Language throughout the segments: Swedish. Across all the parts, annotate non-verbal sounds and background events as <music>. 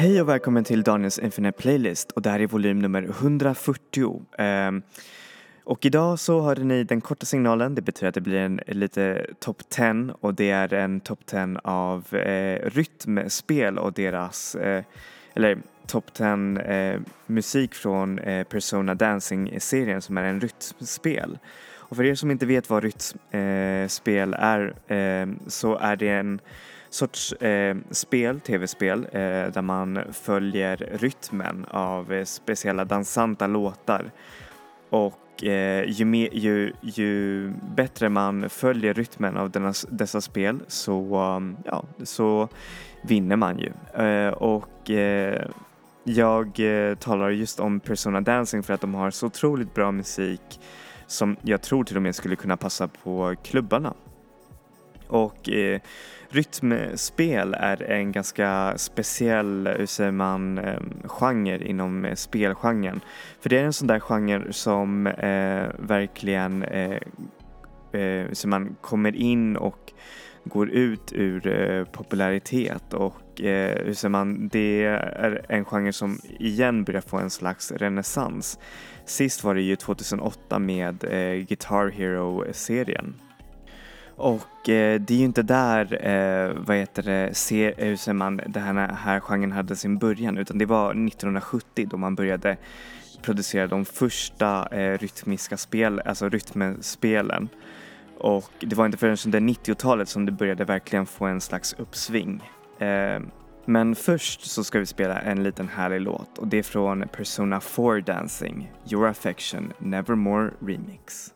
Hej och välkommen till Daniels Infinite Playlist och det här är volym nummer 140. Um, ehm, och idag så hörde ni den korta signalen, det betyder att det blir en lite top 10 och det är en top 10 av eh, rytmspel och deras, eh, eller top 10 eh, musik från eh, Persona Dancing-serien som är en rytmspel. Och för er som inte vet vad rytmspel eh, är eh, så är det en sorts eh, spel, tv-spel, eh, där man följer rytmen av eh, speciella dansanta låtar. Och eh, ju, me, ju, ju, bättre man följer rytmen av denna, dessa spel så, ja, så vinner man ju. Eh, och eh, jag eh, talar just om Persona Dancing för att de har så otroligt bra musik som jag tror till och med skulle kunna passa på klubbarna. Och eh, rytmspel är en ganska speciell, hur säger man, eh, genre inom eh, spelgenren. För det är en sån där genre som eh, verkligen eh, eh, så man kommer in och går ut ur eh, popularitet och eh, hur säger man, det är en genre som igen börjar få en slags renässans. Sist var det ju 2008 med eh, Guitar Hero-serien. Och eh, det är ju inte där, eh, vad heter det, se, eh, hur säger man, den här, här genren hade sin början utan det var 1970 då man började producera de första eh, rytmiska spel, alltså rytmspelen. Och det var inte förrän under 90-talet som det började verkligen få en slags uppsving. Eh, men först så ska vi spela en liten härlig låt och det är från Persona 4 Dancing, Your Affection Nevermore Remix.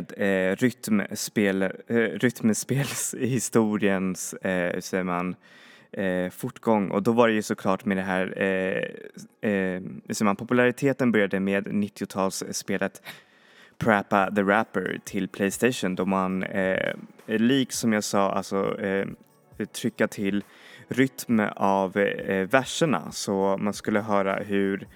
Med eh, rytmspel, eh, rytmspelshistoriens, eh, säger man, eh, fortgång. Och då var det ju såklart med det här, eh, eh, säger man, populariteten började med 90-talsspelet Prappa the Rapper till Playstation då man, eh, lik som jag sa, alltså eh, trycka till rytm av eh, verserna. Så man skulle höra hur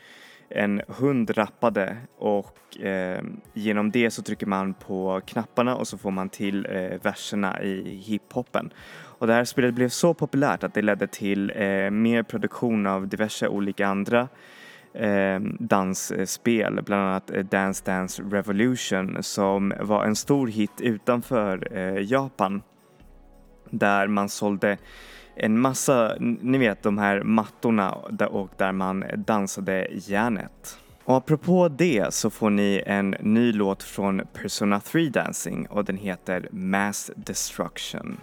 en hund rappade och eh, genom det så trycker man på knapparna och så får man till eh, verserna i hiphopen. Och det här spelet blev så populärt att det ledde till eh, mer produktion av diverse olika andra eh, dansspel, bland annat eh, Dance Dance Revolution som var en stor hit utanför eh, Japan där man sålde en massa, ni vet de här mattorna och där man dansade järnet. Och apropå det så får ni en ny låt från Persona 3 Dancing och den heter Mass Destruction.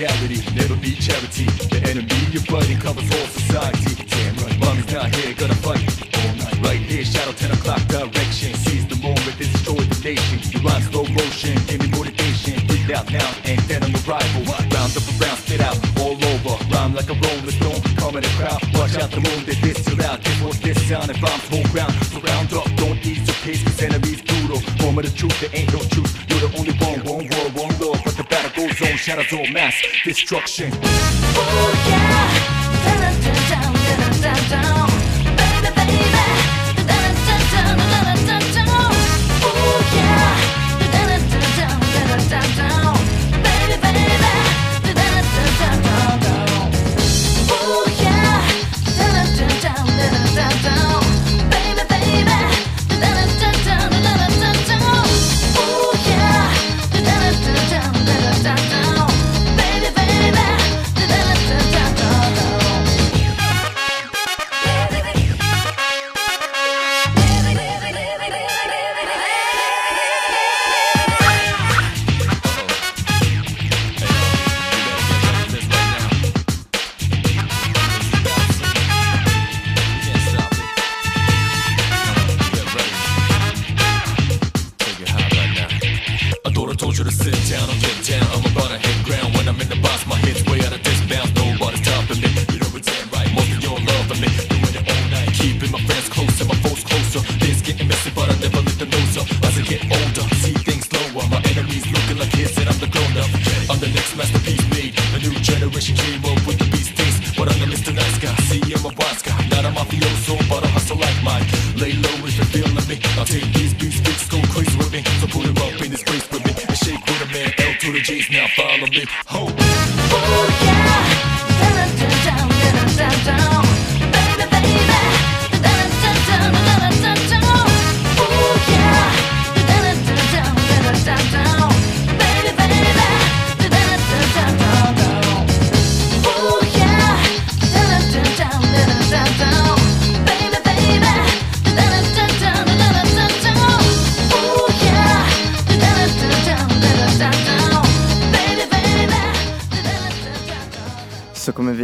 Reality, never be charity. The enemy your buddy, covers all society. Damn right, mommy's not here, gonna fight all night. Right here, shadow 10 o'clock direction. Seize the moment, destroy the nation. You run slow motion, give me motivation. Breathe out now, and then on the rival. Round up around, spit out all over. Rhyme like a rolling stone, come in the crowd. Watch out the moon, they diss you out. This was this sound, and bombs whole ground. Surround up, don't ease your pace, cause enemies brutal. Moment of the truth, there ain't no truth. You're the only one, one world, one zone, shadow zone, mass destruction. Oh yeah.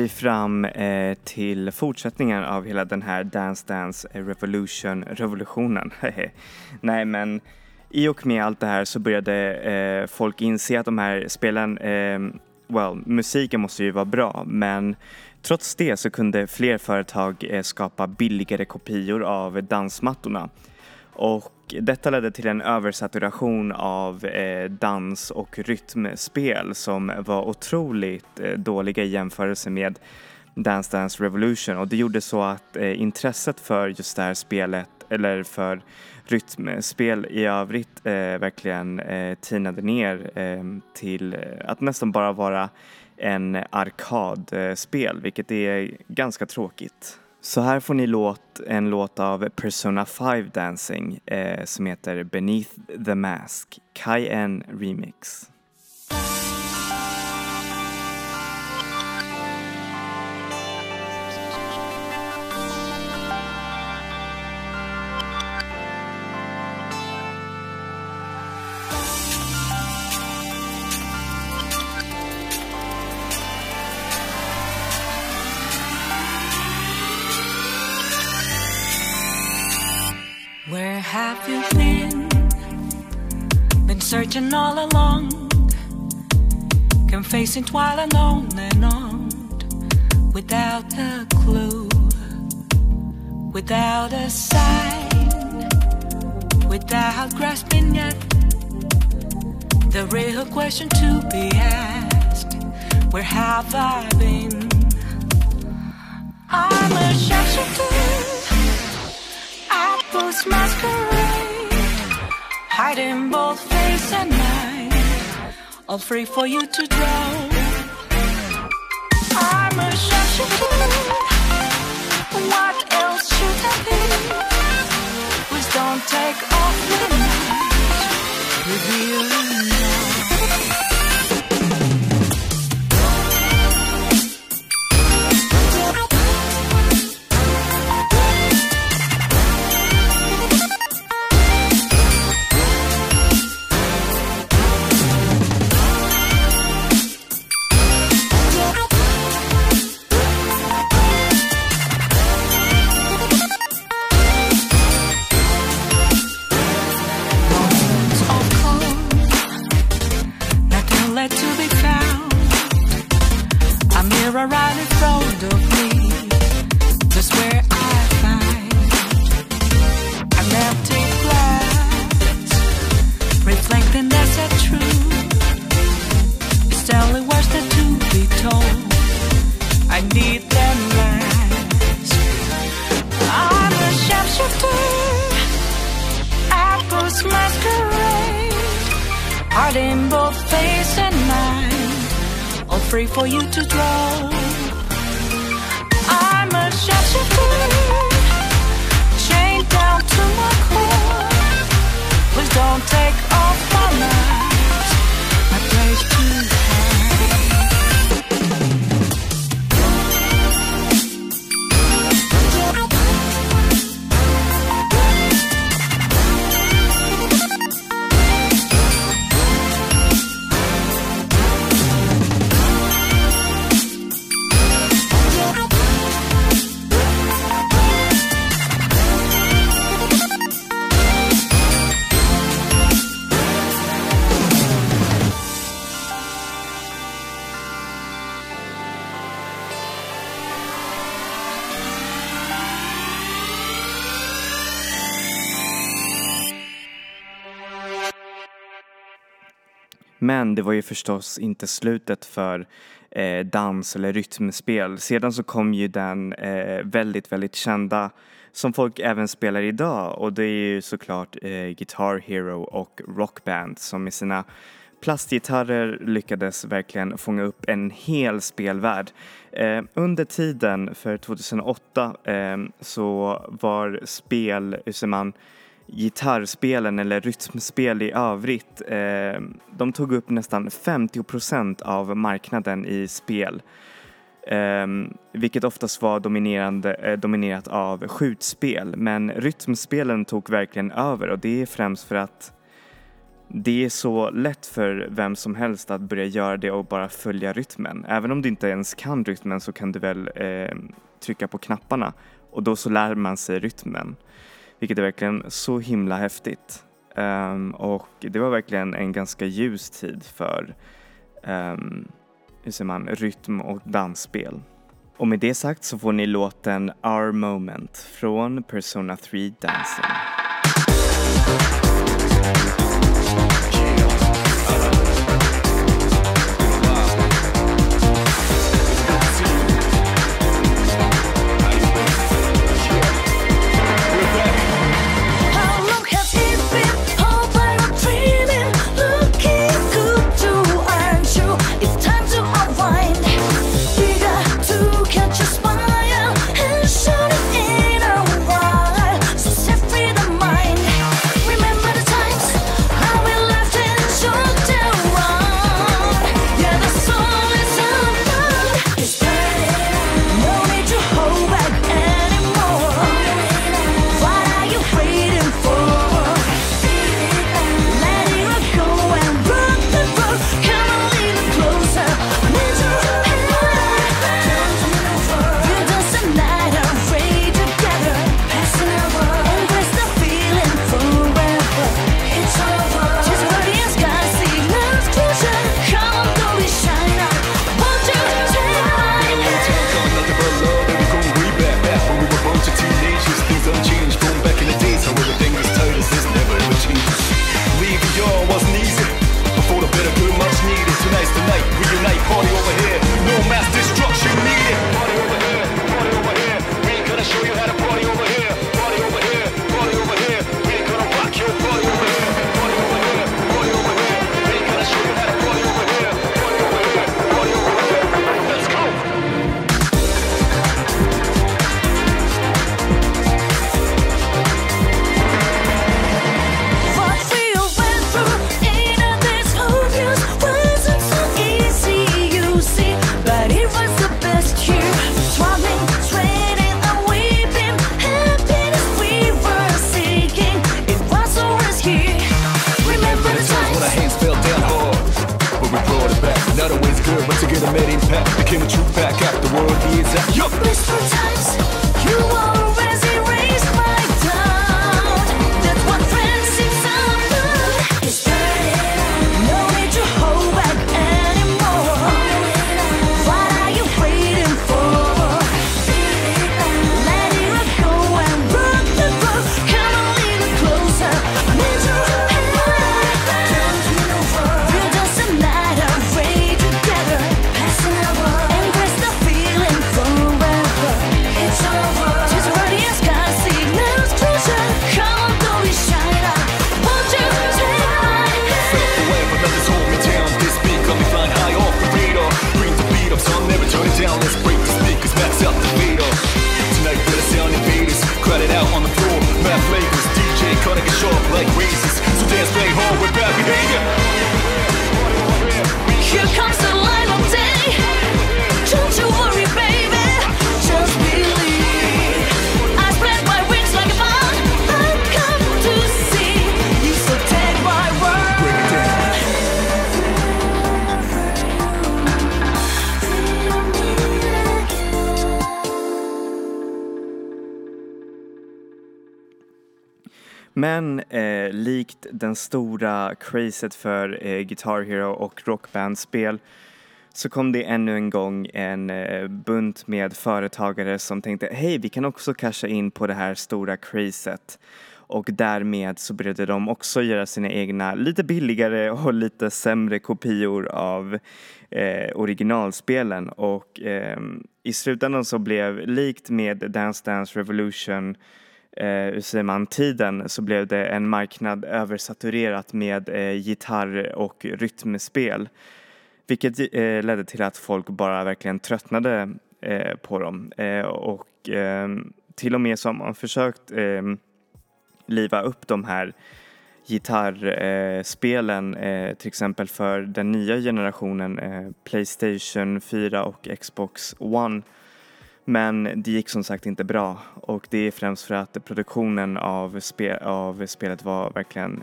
Vi fram eh, till fortsättningen av hela den här Dance Dance Revolution, revolutionen. <laughs> Nej men i och med allt det här så började eh, folk inse att de här spelen, eh, well, musiken måste ju vara bra men trots det så kunde fler företag eh, skapa billigare kopior av dansmattorna. Och detta ledde till en översaturation av eh, dans och rytmspel som var otroligt eh, dåliga i jämförelse med Dance Dance Revolution och det gjorde så att eh, intresset för just det här spelet eller för rytmspel i övrigt eh, verkligen eh, tinade ner eh, till att nästan bara vara en arkadspel vilket är ganska tråkigt. Så här får ni låt, en låt av Persona 5 Dancing eh, som heter Beneath the Mask, Kai N Remix. Have you been? Been searching all along, confessing while alone and on, without a clue, without a sign, without grasping yet. The real question to be asked: Where have I been? I'm a shapeshifter. Apples masquerade, hiding both face and mind, all free for you to draw. I'm a shapeshifter. What else should I be? Please don't take off the night, revealing now. Mirror right in front of me, just where I find an empty glass, reflecting that's a truth. It's telling words that to be told. I need them last. I'm a shapeshifter apples masquerade Heart in both face and free for you to draw. I'm a shapeshifter Chained down to my core. Please don't take off my light My place to det var ju förstås inte slutet för eh, dans eller rytmspel. Sedan så kom ju den eh, väldigt, väldigt kända som folk även spelar idag och det är ju såklart eh, Guitar Hero och Rockband som med sina plastgitarrer lyckades verkligen fånga upp en hel spelvärld. Eh, under tiden för 2008 eh, så var spel, hur säger man, gitarrspelen eller rytmspel i övrigt, eh, de tog upp nästan 50 procent av marknaden i spel. Eh, vilket oftast var dominerande, eh, dominerat av skjutspel. Men rytmspelen tog verkligen över och det är främst för att det är så lätt för vem som helst att börja göra det och bara följa rytmen. Även om du inte ens kan rytmen så kan du väl eh, trycka på knapparna och då så lär man sig rytmen. Vilket är verkligen så himla häftigt. Um, och det var verkligen en ganska ljus tid för um, hur säger man, rytm och dansspel. Och med det sagt så får ni låten Our Moment från Persona 3 Dancing. Men eh, likt den stora crazet för eh, Guitar Hero och rockbandspel så kom det ännu en gång en eh, bunt med företagare som tänkte hej vi kan också casha in på det här stora crazet. Och därmed så började de också göra sina egna lite billigare och lite sämre kopior av eh, originalspelen. Och eh, i slutändan så blev likt med Dance Dance Revolution eh, hur säger man, tiden så blev det en marknad översaturerat med eh, gitarr och rytmspel. Vilket eh, ledde till att folk bara verkligen tröttnade eh, på dem. Eh, och eh, till och med så har man försökt eh, liva upp de här gitarrspelen eh, eh, till exempel för den nya generationen eh, Playstation 4 och Xbox One. Men det gick som sagt inte bra och det är främst för att produktionen av, spe, av spelet var verkligen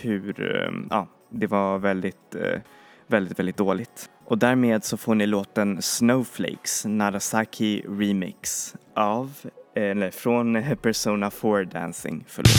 hur, ehm, ja, det var väldigt, eh, väldigt, väldigt dåligt. Och därmed så får ni låten Snowflakes Narasaki Remix av, eh, eller från <laughs> Persona 4 Dancing, förlåt.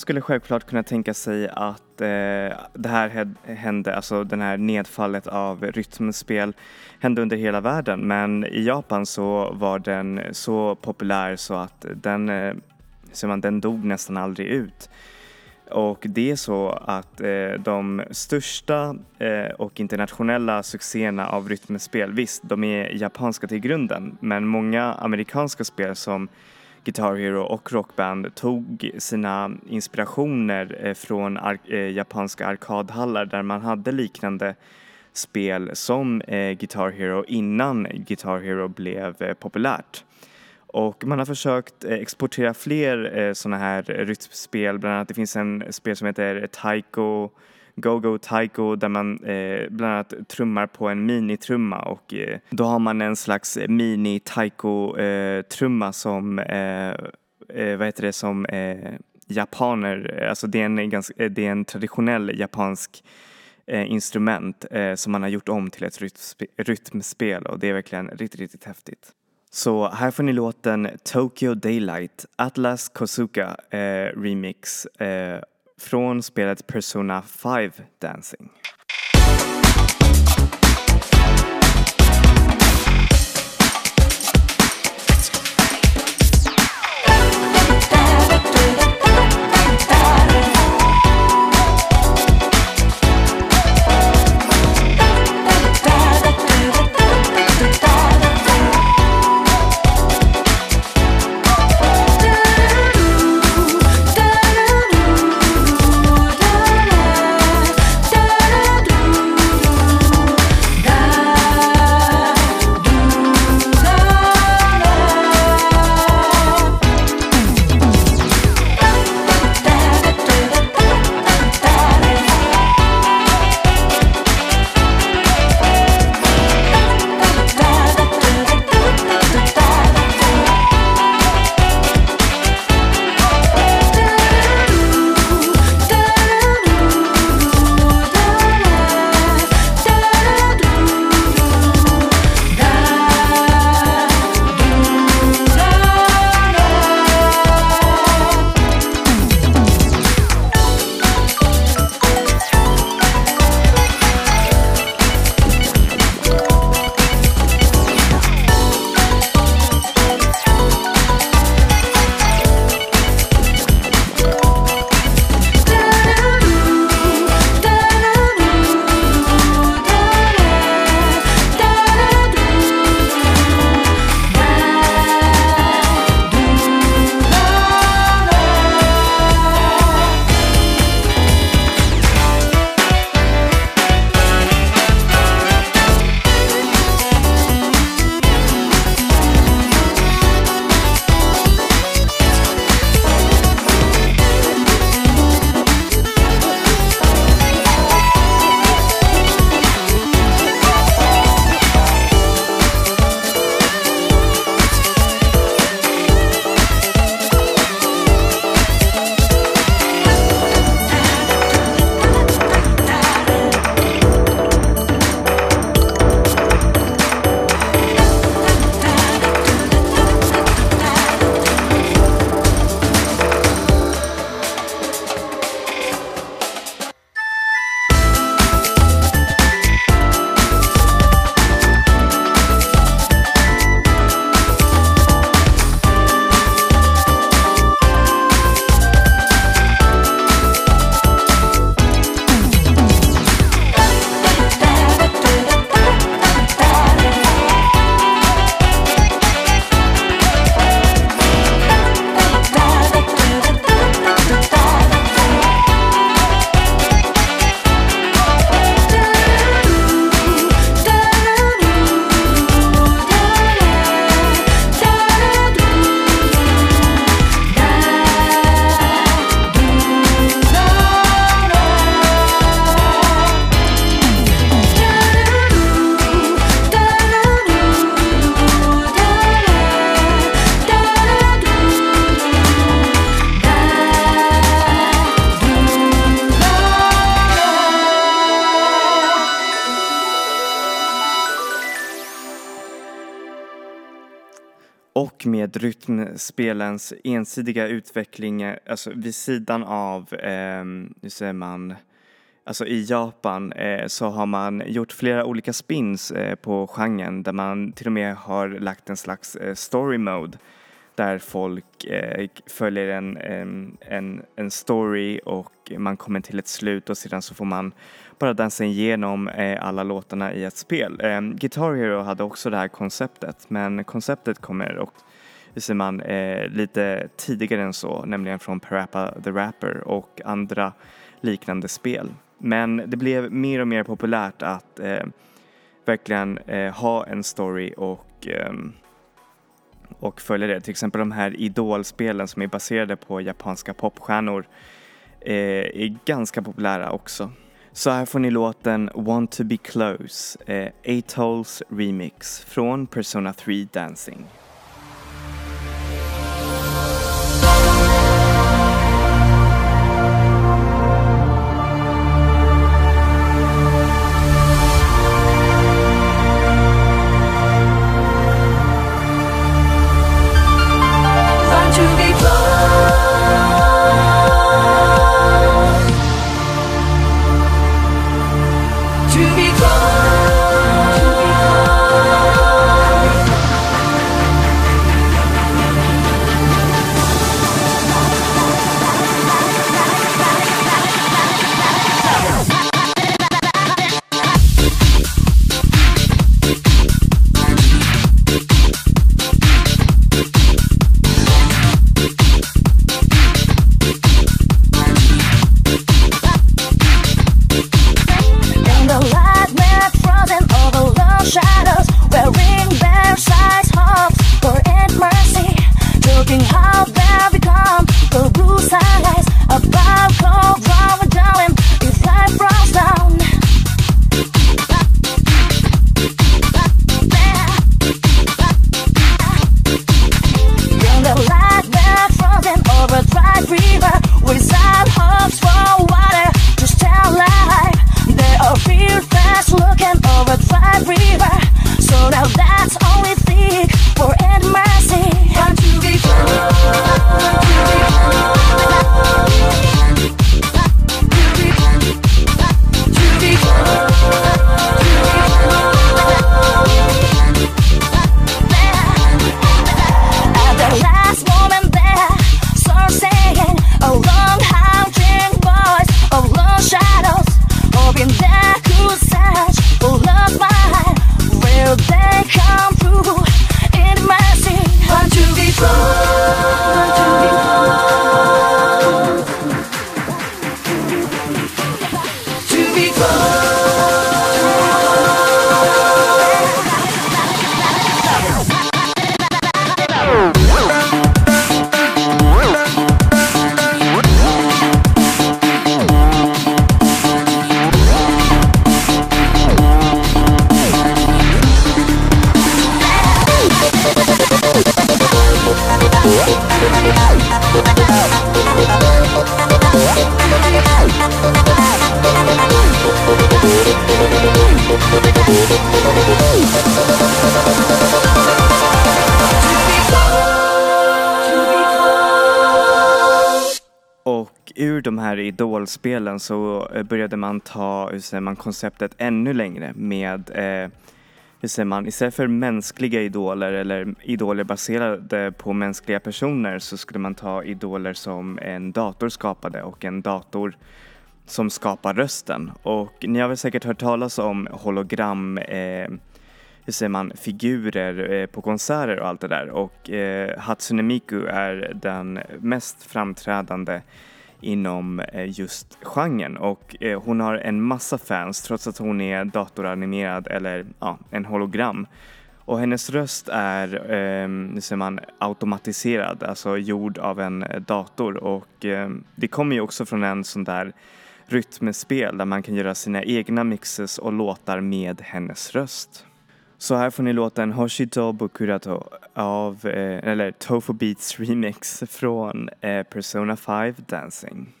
Skulle självklart kunna tänka sig att eh, det här hände, alltså den här nedfallet av rytmspel hände under hela världen. Men i Japan så var den så populär så att den, eh, man, den dog nästan aldrig ut. Och det är så att eh, de största eh, och internationella succéerna av rytmspel, visst de är japanska till grunden, men många amerikanska spel som Guitar Hero och Rockband tog sina inspirationer eh, från ar- eh, japanska arkadhallar där man hade liknande spel som eh, Guitar Hero innan Guitar Hero blev eh, populärt. Och man har försökt eh, exportera fler eh, sådana här rytmspel, bland annat det finns en spel som heter Taiko Go-Go Taiko där man eh, bland annat trummar på en minitrumma och eh, då har man en slags mini taiko eh, trumma som, eh, eh vad heter det, som eh, japaner, alltså det är en, ganska, eh, det är en traditionell japansk eh, instrument eh, som man har gjort om till ett rytmspe, rytmspel och det är verkligen riktigt, riktigt häftigt. Så här får ni låten Tokyo Daylight, Atlas Kosuka eh, remix eh, från spelet Persona 5 Dancing. Spelens ensidiga utveckling, alltså vid sidan av, eh, hur säger man, alltså i Japan eh, så har man gjort flera olika spins eh, på genren där man till och med har lagt en slags eh, story mode där folk eh, följer en, ehm, en, en, story och man kommer till ett slut och sedan så får man bara dansa igenom eh, alla låtarna i ett spel. Eh, Guitar Hero hade också det här konceptet men konceptet kommer också hur säger man, eh, lite tidigare än så, nämligen från Parappa the Rapper och andra liknande spel. Men det blev mer och mer populärt att eh, verkligen eh, ha en story och ehm, och följa det. Till exempel de här idolspelen som är baserade på japanska popstjärnor eh, är ganska populära också. Så här får ni låten Want to be close, eh, Atolls remix från Persona 3 Dancing. Och ur de här idolspelen så eh, började man ta, hur säger man, konceptet ännu längre med, eh, hur säger man, istället för mänskliga idoler eller idoler baserade på mänskliga personer så skulle man ta idoler som en dator skapade och en dator som skapar rösten. Och ni har väl säkert hört talas om hologram, eh, hur säger man, figurer eh, på konserter och allt det där. Och eh, Hatsune Miku är den mest framträdande inom eh, just genren och eh, hon har en massa fans trots att hon är datoranimerad eller ja, en hologram. Och hennes röst är, eh, hur säger man, automatiserad, alltså gjord av en dator och eh, det kommer ju också från en sån där rytmspel där man kan göra sina egna mixes och låtar med hennes röst. Så här får ni låten Hoshito Bokurato av, eh, eller Tofu Beats remix från eh, Persona 5 Dancing.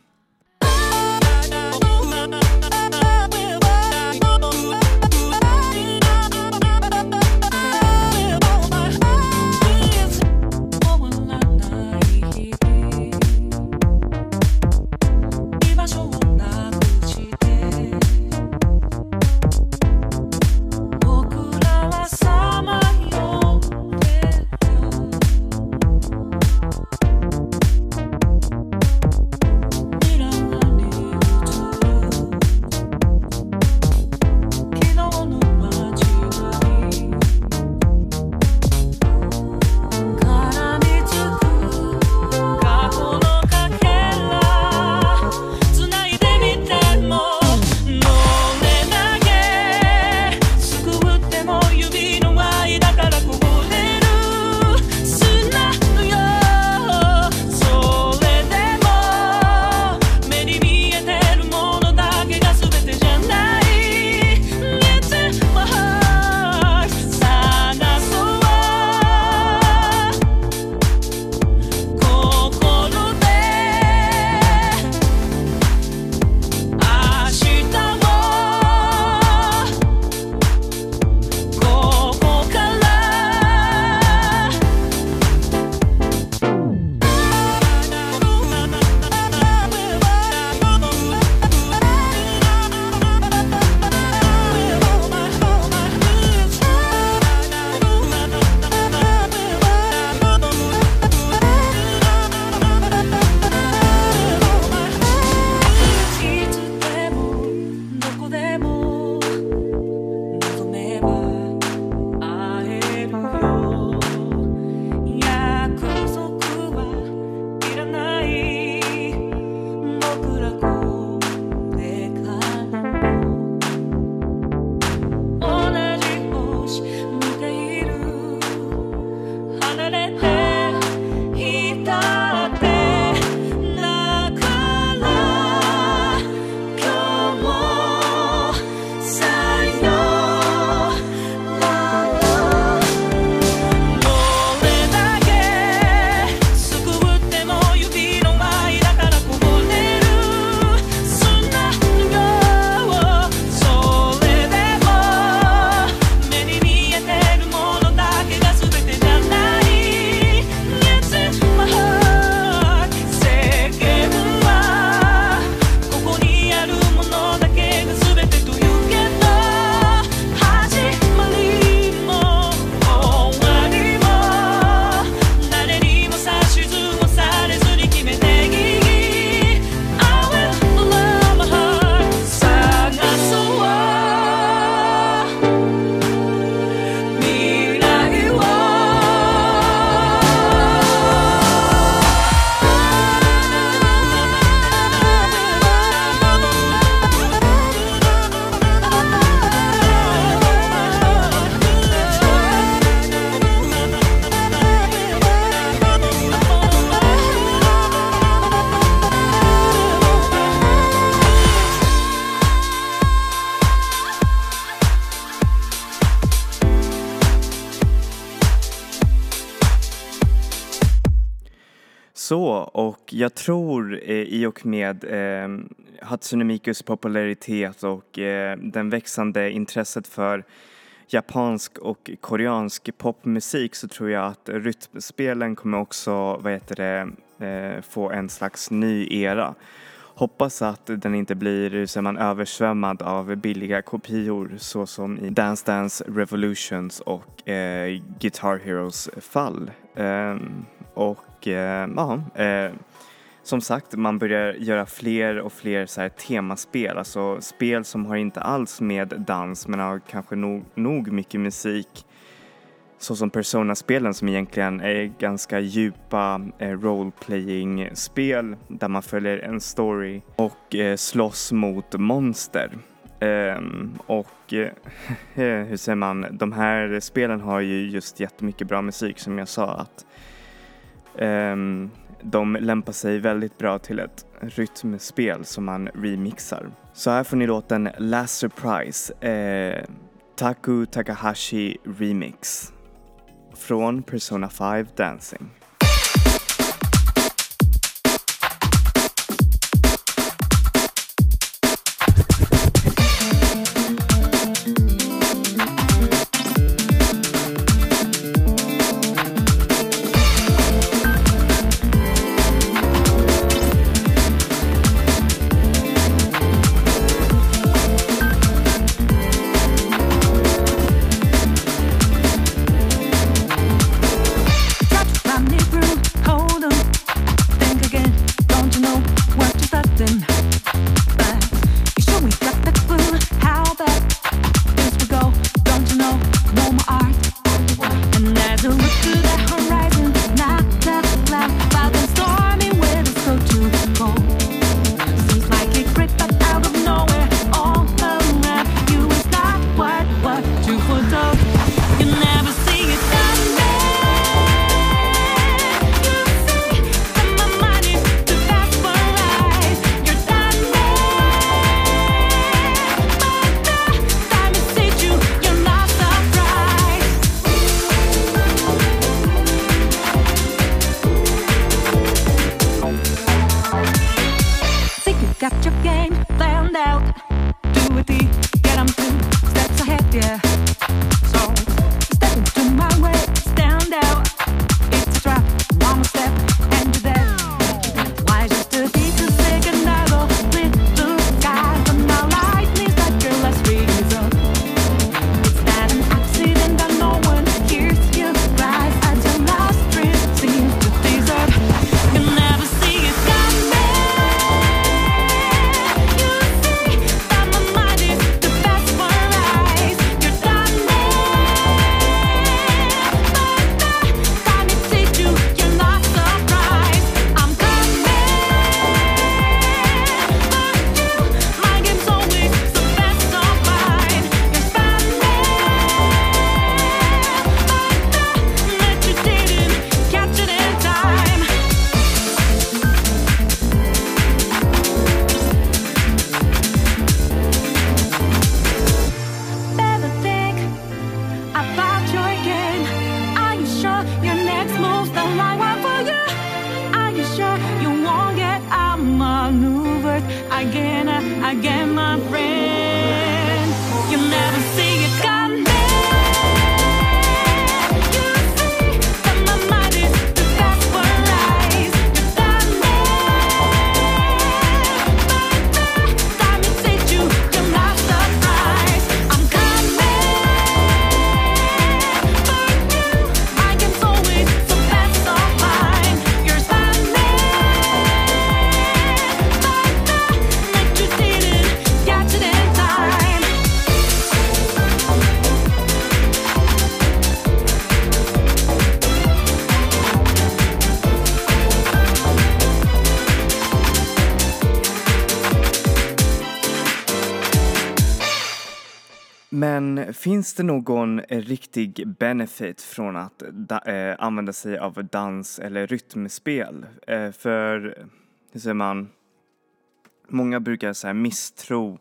Och jag tror eh, i och med eh, Hatsune Mikus popularitet och eh, den växande intresset för japansk och koreansk popmusik så tror jag att rytmspelen kommer också, vad heter det, eh, få en slags ny era. Hoppas att den inte blir, så man, översvämmad av billiga kopior så som i Dance Dance Revolutions och eh, Guitar Heroes fall. Eh, och och eh, ja, eh, som sagt, man börjar göra fler och fler så här temaspel, alltså spel som har inte alls med dans men har kanske nog, nog mycket musik. Så som Persona-spelen som egentligen är ganska djupa eh, role-playing-spel där man följer en story och eh, slåss mot monster. Um, och eh, <laughs> hur säger man, de här spelen har ju just jättemycket bra musik som jag sa att Ehm, de lämpar sig väldigt bra till ett rytmspel som man remixar. Så här får ni låten Last Surprise, eh, Taku Takahashi Remix från Persona 5 Dancing. 족각 족각 det någon eh, riktig benefit från att da- eh, använda sig av dans eller rytmspel? Eh, för, hur säger man, många brukar så här misstro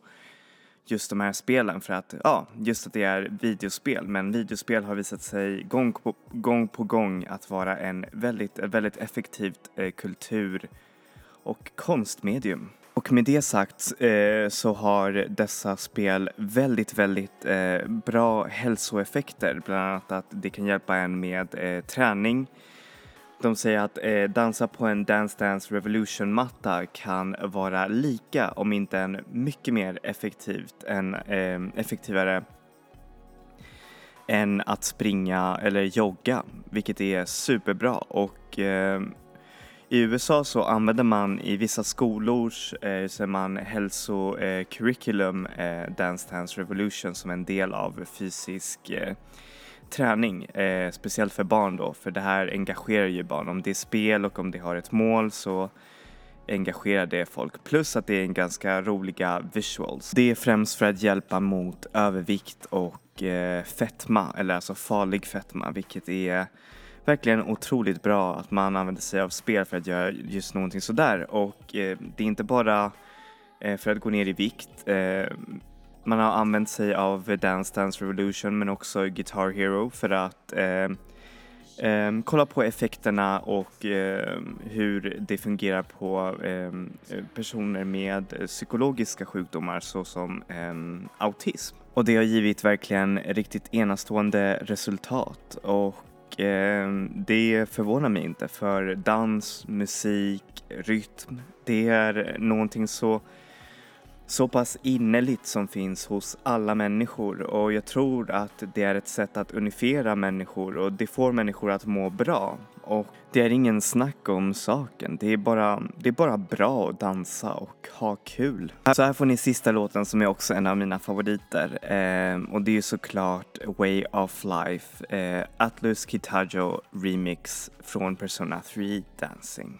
just de här spelen för att, ja, just att det är videospel. Men videospel har visat sig gång på gång, på gång att vara en väldigt, väldigt effektivt eh, kultur och konstmedium. Och med det sagt eh, så har dessa spel väldigt, väldigt eh, bra hälsoeffekter. Bland annat att det kan hjälpa en med eh, träning. De säger att eh, dansa på en Dance Dance Revolution-matta kan vara lika, om inte en mycket mer effektivt än, eh, effektivare än att springa eller jogga, vilket är superbra. Och eh, i USA så använder man i vissa skolors eh, så man hälsocurriculum eh, eh, Dance Dance Revolution som en del av fysisk eh, träning, eh, speciellt för barn då, för det här engagerar ju barn. Om det är spel och om det har ett mål så engagerar det folk. Plus att det är en ganska roliga visuals. Det är främst för att hjälpa mot övervikt och eh, fetma, eller alltså farlig fetma, vilket är verkligen otroligt bra att man använder sig av spel för att göra just någonting sådär. Och eh, det är inte bara eh, för att gå ner i vikt. Eh, man har använt sig av Dance Dance Revolution men också Guitar Hero för att eh, eh, kolla på effekterna och eh, hur det fungerar på eh, personer med psykologiska sjukdomar såsom eh, autism. Och det har givit verkligen riktigt enastående resultat och eh, det förvånar mig inte för dans, musik, rytm, det är någonting så så pass innerligt som finns hos alla människor och jag tror att det är ett sätt att unifiera människor och det får människor att må bra. Och det är ingen snack om saken, det är bara, det är bara bra att dansa och ha kul. Så här får ni sista låten som är också en av mina favoriter eh, och det är ju såklart Way of Life, eh, Atlus Kitajo remix från Persona 3 Dancing.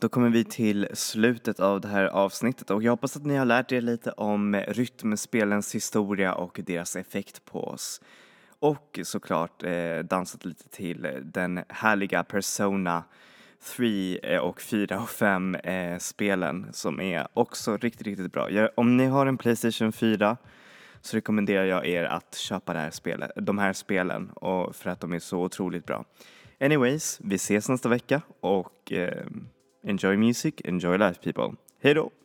Då kommer vi till slutet av det här avsnittet och jag hoppas att ni har lärt er lite om rytmspelens historia och deras effekt på oss. Och såklart eh, dansat lite till den härliga Persona 3 eh, och 4 och 5 eh, spelen som är också riktigt, riktigt bra. Jag, om ni har en Playstation 4 så rekommenderar jag er att köpa det här spelet, de här spelen och för att de är så otroligt bra. Anyways, vi ses nästa vecka och eh, enjoy music, enjoy life people. Då!